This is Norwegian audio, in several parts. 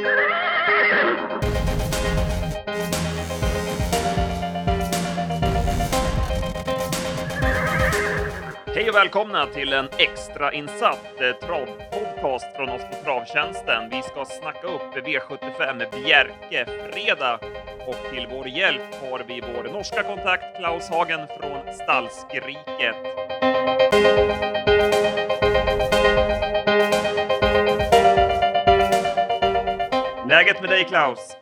Hej och välkomna till en extrainsatt eh, travpodcast från oss på Travtjänsten. Vi ska snacka upp V75 Bjerke fredag och till vår hjälp har vi vår norska kontakt Klaus Hagen från Stallskriket. Läget med dig Klaus?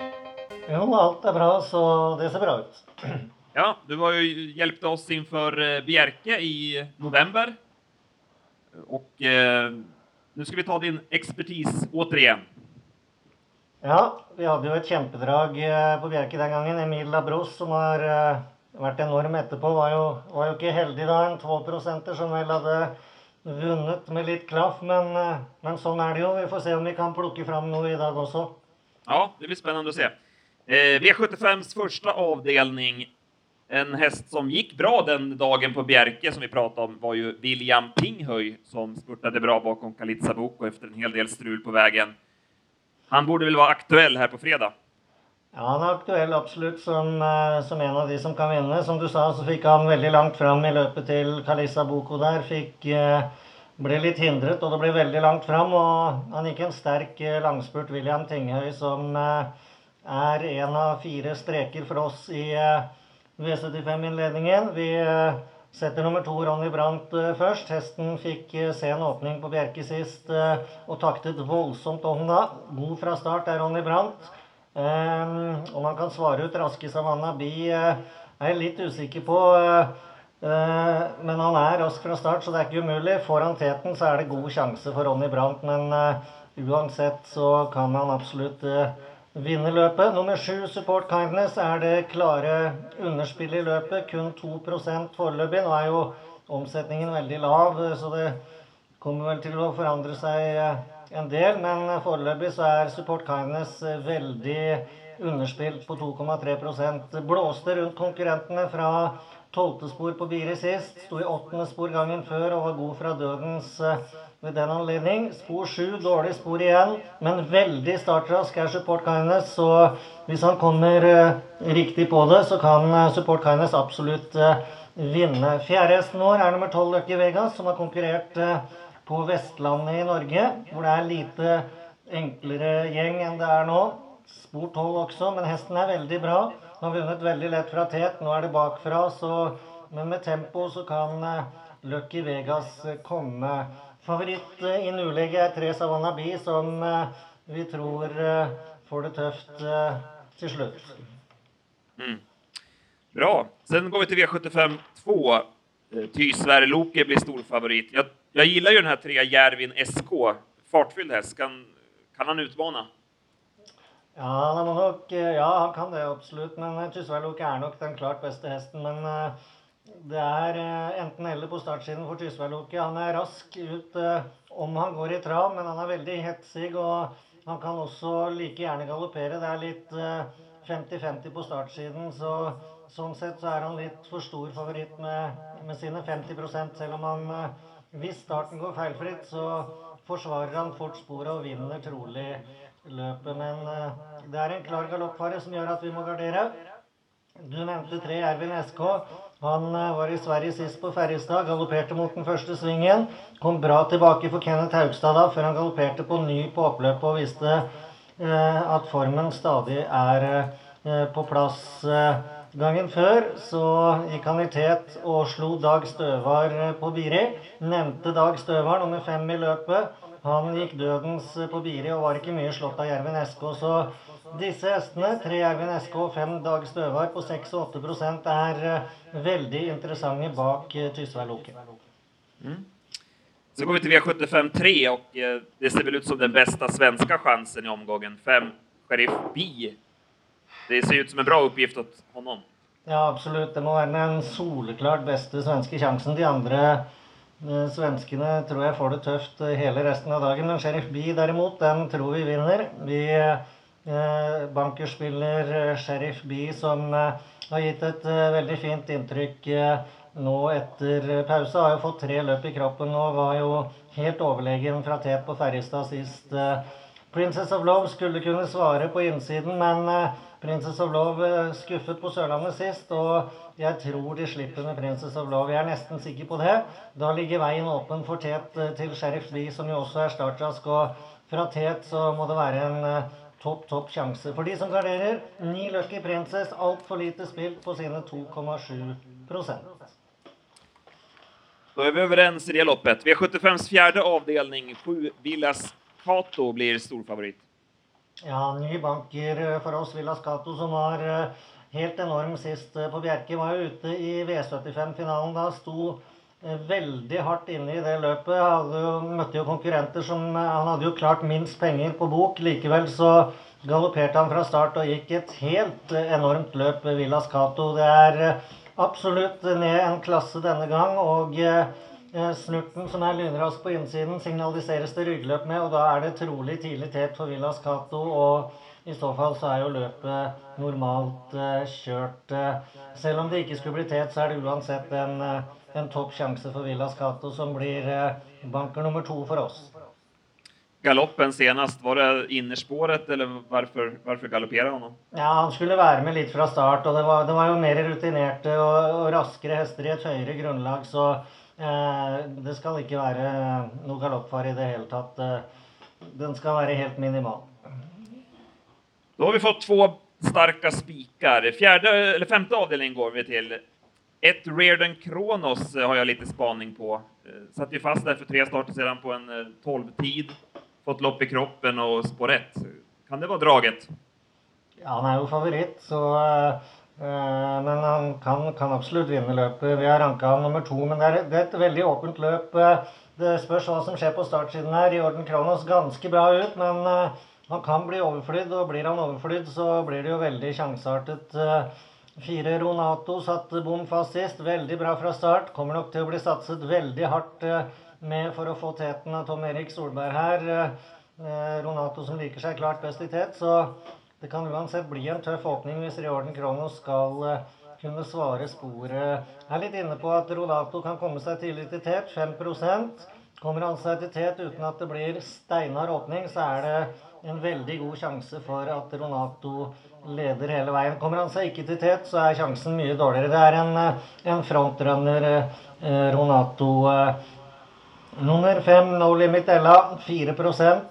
Jo, alt er bra, så det ser bra ut. Ja, du har ju hjälpt oss inför eh, Bjerke i november. Och eh, nu ska vi ta din expertis återigen. Ja, vi hadde jo et kjempedrag eh, på Bjerke den gangen. Emil Labros, som har eh, vært enorm etterpå, var jo, var jo ikke heldig da. En 12-prosenter som vel hadde vunnet med litt klaff. Men, men sånn er det jo. Vi får se om vi kan plukke fram noe i dag også. Ja, det blir spännande att se. Eh, V75s första avdelning. En häst som gick bra den dagen på Bjerke som vi pratade om var ju William Pinghöj som spurtade bra bakom Kalitsa Boko efter en hel del strul på vägen. Han borde väl vara aktuell här på fredag? Ja, han er aktuell absolutt som, eh, som en av de som kan vinne. Som du sa, så fikk han veldig langt fram i løpet til Kalissa Boko der. Fikk, eh, ble litt hindret, og det ble veldig langt fram. Og han gikk en sterk eh, langspurt, William Tinghøy, som eh, er en av fire streker for oss i eh, V75-innledningen. Vi setter nummer to Ronny Brandt først. Hesten fikk sen se en åpning på Bjerke sist og taktet voldsomt om da. God fra start er Ronny Brandt. og om han kan svare ut raske Savannah Bee, uh, er litt usikker på. Uh, men han er rask fra start, så det er ikke umulig. Får han teten, så er det god sjanse for Ronny Brandt. Men uansett så kan han absolutt vinne løpet. Nummer sju, Support Kindness, er det klare underspillet i løpet. Kun 2 foreløpig. Nå er jo omsetningen veldig lav, så det kommer vel til å forandre seg en del, men foreløpig så er Support Kindness veldig underspilt på 2,3% Blåste rundt konkurrentene fra tolvte spor på Biri sist. Sto i åttende spor gangen før og var god fra dødens ved den anledning. Spor sju, dårlig spor igjen, men veldig startrask er Support Kindness. Så hvis han kommer riktig på det, så kan Support Kindness absolutt vinne. Fjerdehesten vår er nummer tolv Lucky Vegas, som har konkurrert på Vestlandet i Norge, hvor det er lite enklere gjeng enn det er nå. Spor 12 også, men hesten er veldig bra. Har vunnet veldig lett fra tet. Nå er det bakfra, så Men med tempo så kan Lucky Vegas komme. Favoritt i nulegget er tre Savannah Bee, som vi tror får det tøft til slutt. Mm. Bra. Sen går vi til V75 2. Tysvær Loke blir stor favorit. Jag, jag gillar ju den trea Järvin SK. Fartfylld häst. Kan, kan han utmana? Ja, han nok, ja, han kan det absolutt. Men Tysværlok er nok den klart beste hesten. Men det er enten eller på startsiden for Tysvær Loke. Han er rask ut om han går i trav, men han er veldig hetsig. Og han kan også like gjerne galoppere. Det er litt 50-50 på startsiden. så Sånn sett så er han litt for stor favoritt med, med sine 50 selv om han Hvis starten går feilfritt, så forsvarer han fort sporet og vinner trolig løpet. Men det er en klar galoppfare som gjør at vi må gardere. Du nevnte tre Ervin SK. Han var i Sverige sist på Ferjestad. Galopperte mot den første svingen. Kom bra tilbake for Kenneth Haugstad da, før han galopperte på ny på oppløpet og viste eh, at formen stadig er eh, på plass. Gangen før så gikk han i tet og slo Dag Støvar på Biri. Nevnte Dag Støvar nummer fem i løpet. Han gikk dødens på Biri og var ikke mye slått av Jerven SK. Så disse hestene, tre Jerven SK og fem Dag Støvar på 6 og 8 er veldig interessante bak Tysvær Loke. Mm. Så går vi til V75 3 och eh, det ser vel ut som den beste svenske sjansen i omgangen. Fem Sheriff B det ser ut som en bra oppgift åt honom. Ja, absolutt. Det må være den soleklart beste svenske sjansen. De andre eh, svenskene tror jeg får det tøft hele resten av dagen. Men Sheriff B derimot, den tror vi vinner. Vi eh, bankerspiller Sheriff B som eh, har gitt et veldig fint inntrykk nå etter pause. Har jo fått tre løp i kroppen og var jo helt overlegen fra tet på Ferjestad sist Princess of Love skulle kunne svare på innsiden, men eh, Princess of Love eh, skuffet på Sørlandet sist, og jeg tror de slipper med Princess of Love. Jeg er nesten sikker på det. Da ligger veien åpen for Tet eh, til Sheriff Lee, som jo også er startrask. Og fra Tet så må det være en topp, topp sjanse. For de som garderer, ni Lucky Princess, altfor lite spilt på sine 2,7 Då är vi överens i det loppet. V75s fjärde avdelning, 7 Villas Kato blir storfavorit. Ja, ny banker for oss, Villas Cato, som var helt enorm sist på Bjerke. Var jo ute i V75-finalen da. Sto veldig hardt inne i det løpet. Hadde jo, møtte jo konkurrenter som Han hadde jo klart minst penger på bok. Likevel så galopperte han fra start og gikk et helt enormt løp, Villas Cato. Det er absolutt ned en klasse denne gang. og Eh, snurten som er lynrask på innsiden, signaliseres det ryggløp med, og da er det trolig tidlig tet for Villas Cato. Og i så fall så er jo løpet normalt kjørt. Selv om det ikke skulle bli tet, så er det uansett en, en topp sjanse for Villas Cato, som blir banker nummer to for oss. Galoppen senest, var det innerspåret, eller hvorfor, hvorfor han? Ja, Han skulle være med litt fra start, og det var, det var jo mer rutinerte og, og raskere hester i et høyere grunnlag. så Eh, det skal ikke være noe galoppfare i det hele tatt. Eh, den skal være helt minimal. Da har vi fått to sterke spiker. Femte avdeling går vi til. Ett Reardon Kronos har jeg litt spaning på. Eh, satt ju fast der for tre starter siden på en tolvtid. Fått lopp i kroppen og spår ett. Kan det være draget? Ja, han er jo favoritt, så Eh, men han kan, kan, absolutt vinne løpet. Vi har ranka han nummer to. Men det er, det er, et veldig åpent løp. Eh, det spørs hva som skjer på startsiden her. I orden Kronos ganske bra ut, men eh, han kan bli overflydd. Og blir han overflydd, så blir det jo veldig sjanseartet. Fire Ronato satt bom fast sist. Veldig bra fra start. Kommer nok til å bli satset veldig hardt med for å få teten av Tom Erik Solberg her. Ronato som liker seg klart best i tet. Så det kan uansett bli en tøff åpning hvis Riorden Kronos skal kunne svare sporet. Jeg er litt inne på at Ronato kan komme seg tidlig til tet, 5 Kommer han seg til tet uten at det blir steinhard åpning, så er det en veldig god sjanse for at Ronato leder hele veien. Kommer han seg ikke til tet, så er sjansen mye dårligere. Det er en, eh, en frontrunner, eh, Ronato. Eh, Nummer fem, No Limit Ella, 4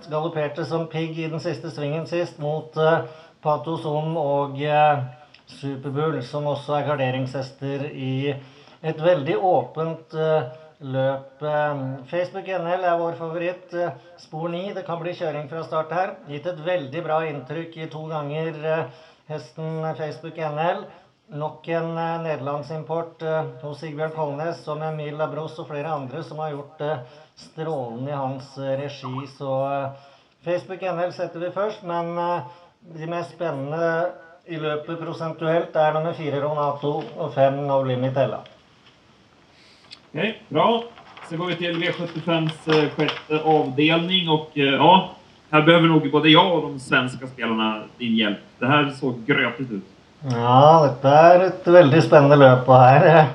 Galopperte som pigg i den siste svingen sist mot Pato Zoom og Superbull, som også er garderingshester i et veldig åpent uh, løp. Facebook NL er vår favoritt. Spor 9. Det kan bli kjøring fra start her. Gitt et veldig bra inntrykk i to ganger hesten Facebook NL. Nok en eh, nederlandsimport eh, hos Sigbjørn Kolnes med Emil Labros og flere andre som har gjort det strålende i hans eh, regi. Så Facebook NL setter vi først, men de mest spennende i løpet prosentuelt er nummer fire Ronato og fem No Limit Ella. Okay, bra. Så går vi til V75s sjette avdelning. Og ja, her behøver nog både jeg og de svenske spelarna din hjelp. Det her såg grötigt ut. Ja, dette er et veldig spennende løp. Og her,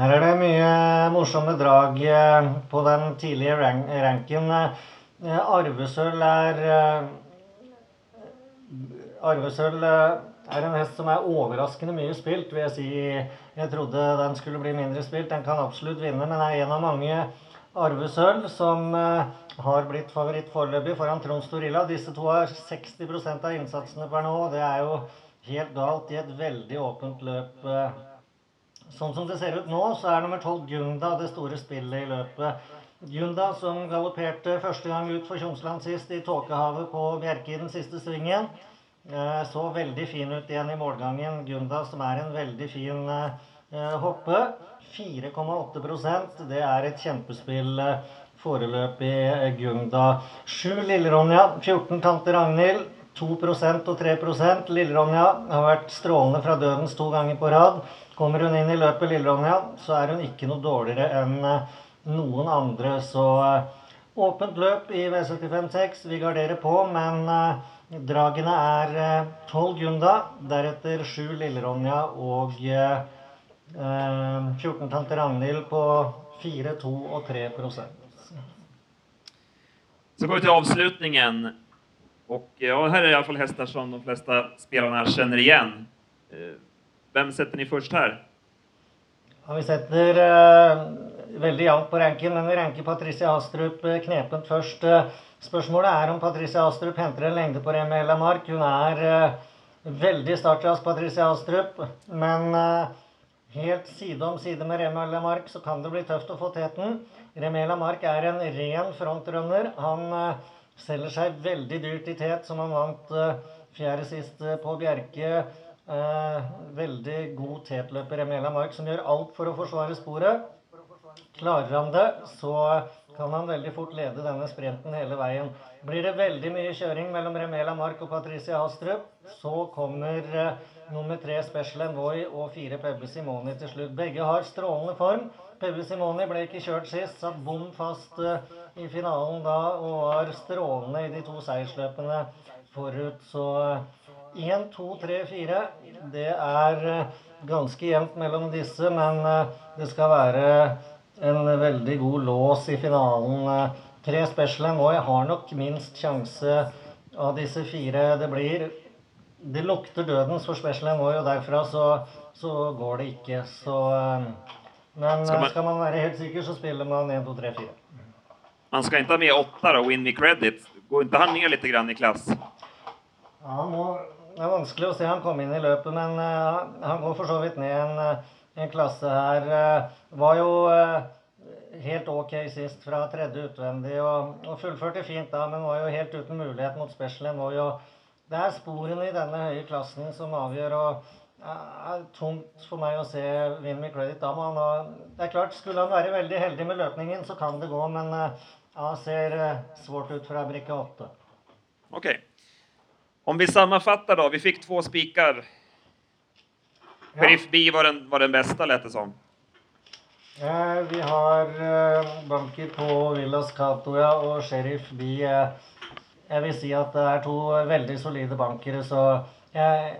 her er det mye morsomme drag eh, på den tidlige rank ranken. Eh, arvesølv er eh, Arvesølv er en hest som er overraskende mye spilt, vil jeg si. Jeg trodde den skulle bli mindre spilt. Den kan absolutt vinne, men er en av mange arvesølv som har blitt favoritt foreløpig foran Trond Storilla. Disse to har 60% av innsatsene per nå. Det er jo helt galt i et veldig åpent løp. Sånn som det ser ut nå, så er nummer tolv Gunda det store spillet i løpet. Gunda som galopperte første gang ut for Tjomsland sist i Tåkehavet på Bjerke i den siste svingen. Eh, så veldig fin ut igjen i målgangen. Gunda som er en veldig fin eh, hoppe. 4,8% det er et kjempespill eh, foreløpig Gunda. 7 Lille-Ronja, 14 Tante Ragnhild, 2% og 3 Lille-Ronja har vært strålende fra dødens to ganger på rad. Kommer hun inn i løpet, Lille-Ronja, så er hun ikke noe dårligere enn noen andre. Så åpent løp i V75-6. Vi garderer på, men dragene er 12 Gunda, deretter sju Lille-Ronja og 14 Tante Ragnhild på 4, 2 og 3 Så går vi til avslutningen. Och ja, här är i alla fall hästar som de flesta spelarna känner igen. Hvem Vem sätter ni först här? Ja, vi setter eh, veldig jevnt på ranken, men vi ranker Patricia Astrup eh, knepent først. Eh, spørsmålet er om Patricia Astrup henter en lengde på Remi Mark. Hun er eh, veldig startrask, Patricia Astrup, men helt side om side med Remi Mark så kan det bli tøft å få teten. Remi Mark er en ren frontrunner. Han selger seg veldig dyrt i tet, som han vant fjerde sist på Bjerke. Eh, veldig god tetløper Emela Mark som gjør alt for å forsvare sporet. Klarer han det, så kan han veldig fort lede denne sprinten hele veien. Blir det veldig mye kjøring mellom Remela Mark og Patricia Hastrup, så kommer eh, nummer tre Special Envoy og fire Pebble Simoni til slutt. Begge har strålende form. Pebble Simoni ble ikke kjørt sist, satt bom fast eh, i finalen da og var strålende i de to seiersløpene forut. Så én, to, tre, fire. Det er eh, ganske jevnt mellom disse, men eh, det skal være en veldig god lås i finalen. Tre Tre Special Jeg har nok minst sjanse av disse fire. Det blir Det lukter dødens for Special nå, og derfra så, så går det ikke. Så eh, Men Skal man- skal man være helt sikker, så spiller man 1, 2, 3, 4. Man skal ikke ha med åtte og Win Me Credit. Går ikke han ned litt grann i klass? Ja, han må, det er vanskelig å se han komme inn i løpet, men eh, han går for så vidt ned en, eh, en klasse her. eh, var jo eh, helt ok sist fra tredje utvendig og, og fullførte fint da, men var jo helt uten mulighet mot Special Envoy. og Det er sporene i denne høye klassen som avgjør. og det er tungt for meg å se Win Me Credit da. Men han det er klart, skulle han være veldig heldig med løpningen, så kan det gå, men han ser eh, svårt ut fra brikke åtte. OK. Om vi sammenfatter, da. Vi fikk två spikar. Sheriff B var den, var den bästa lät det som. Eh, vi har eh, banker på Villas Catoia og Sheriff B. Eh, jeg vil si at det er to veldig solide bankere, så jeg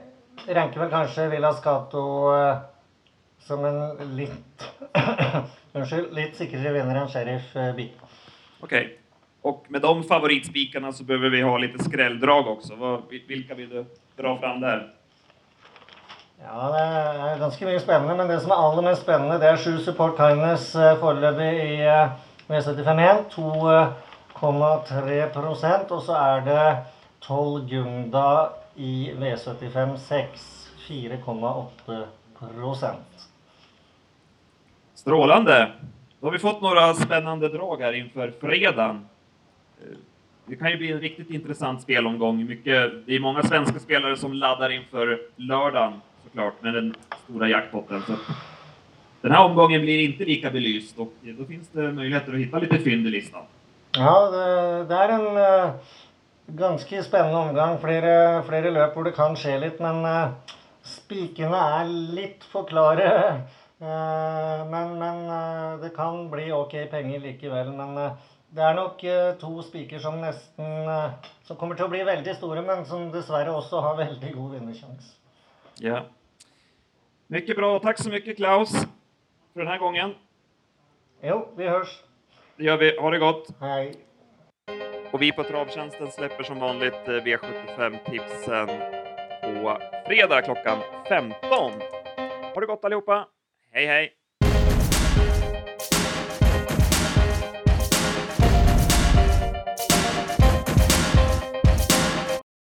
ranker vel kanskje Villas Cato eh, som en litt Unnskyld, litt sikrere vinner enn Sheriff eh, B. Okej. Og med de favoritspikarna så behøver vi ha litt skrelldrag også. Hvilke vilka vill du dra fram där? Ja, det er ganske mye spennende, men det som er aller mest spennende, det er sju Support Kindness eh, foreløpig i eh, V75-1. 2,3% og så er det 12 Gunda i V75-6. 4,8% Strålande! Då har vi fått noen spennende drag her inför fredagen. Eh, Det kan ju bli en riktigt intressant spelomgång. Det är många svenska spelare som laddar inför lördagen såklart med den stora jackpotten. Så den här omgången blir inte lika belyst och då finns det möjligheter att hitta lite fynd i listan. Ja, det, det er en uh, ganske spennende omgang. Flere, flere løp hvor det kan skje litt, men uh, spikene er litt for klare. Uh, men men det kan bli ok penger likevel. Men det er nok to spiker som nesten Som kommer til å bli veldig store, men som dessverre også har veldig god vinnersjanse. Ja. Mycket bra. Tack så mycket Klaus för den här gången. Jo, vi hørs. Det gör vi. Ha det gott! Hei. Och vi på Travtjänsten släpper som vanligt eh, V75-tipsen på fredag klockan 15. Ha det gott allihopa! Hej hej!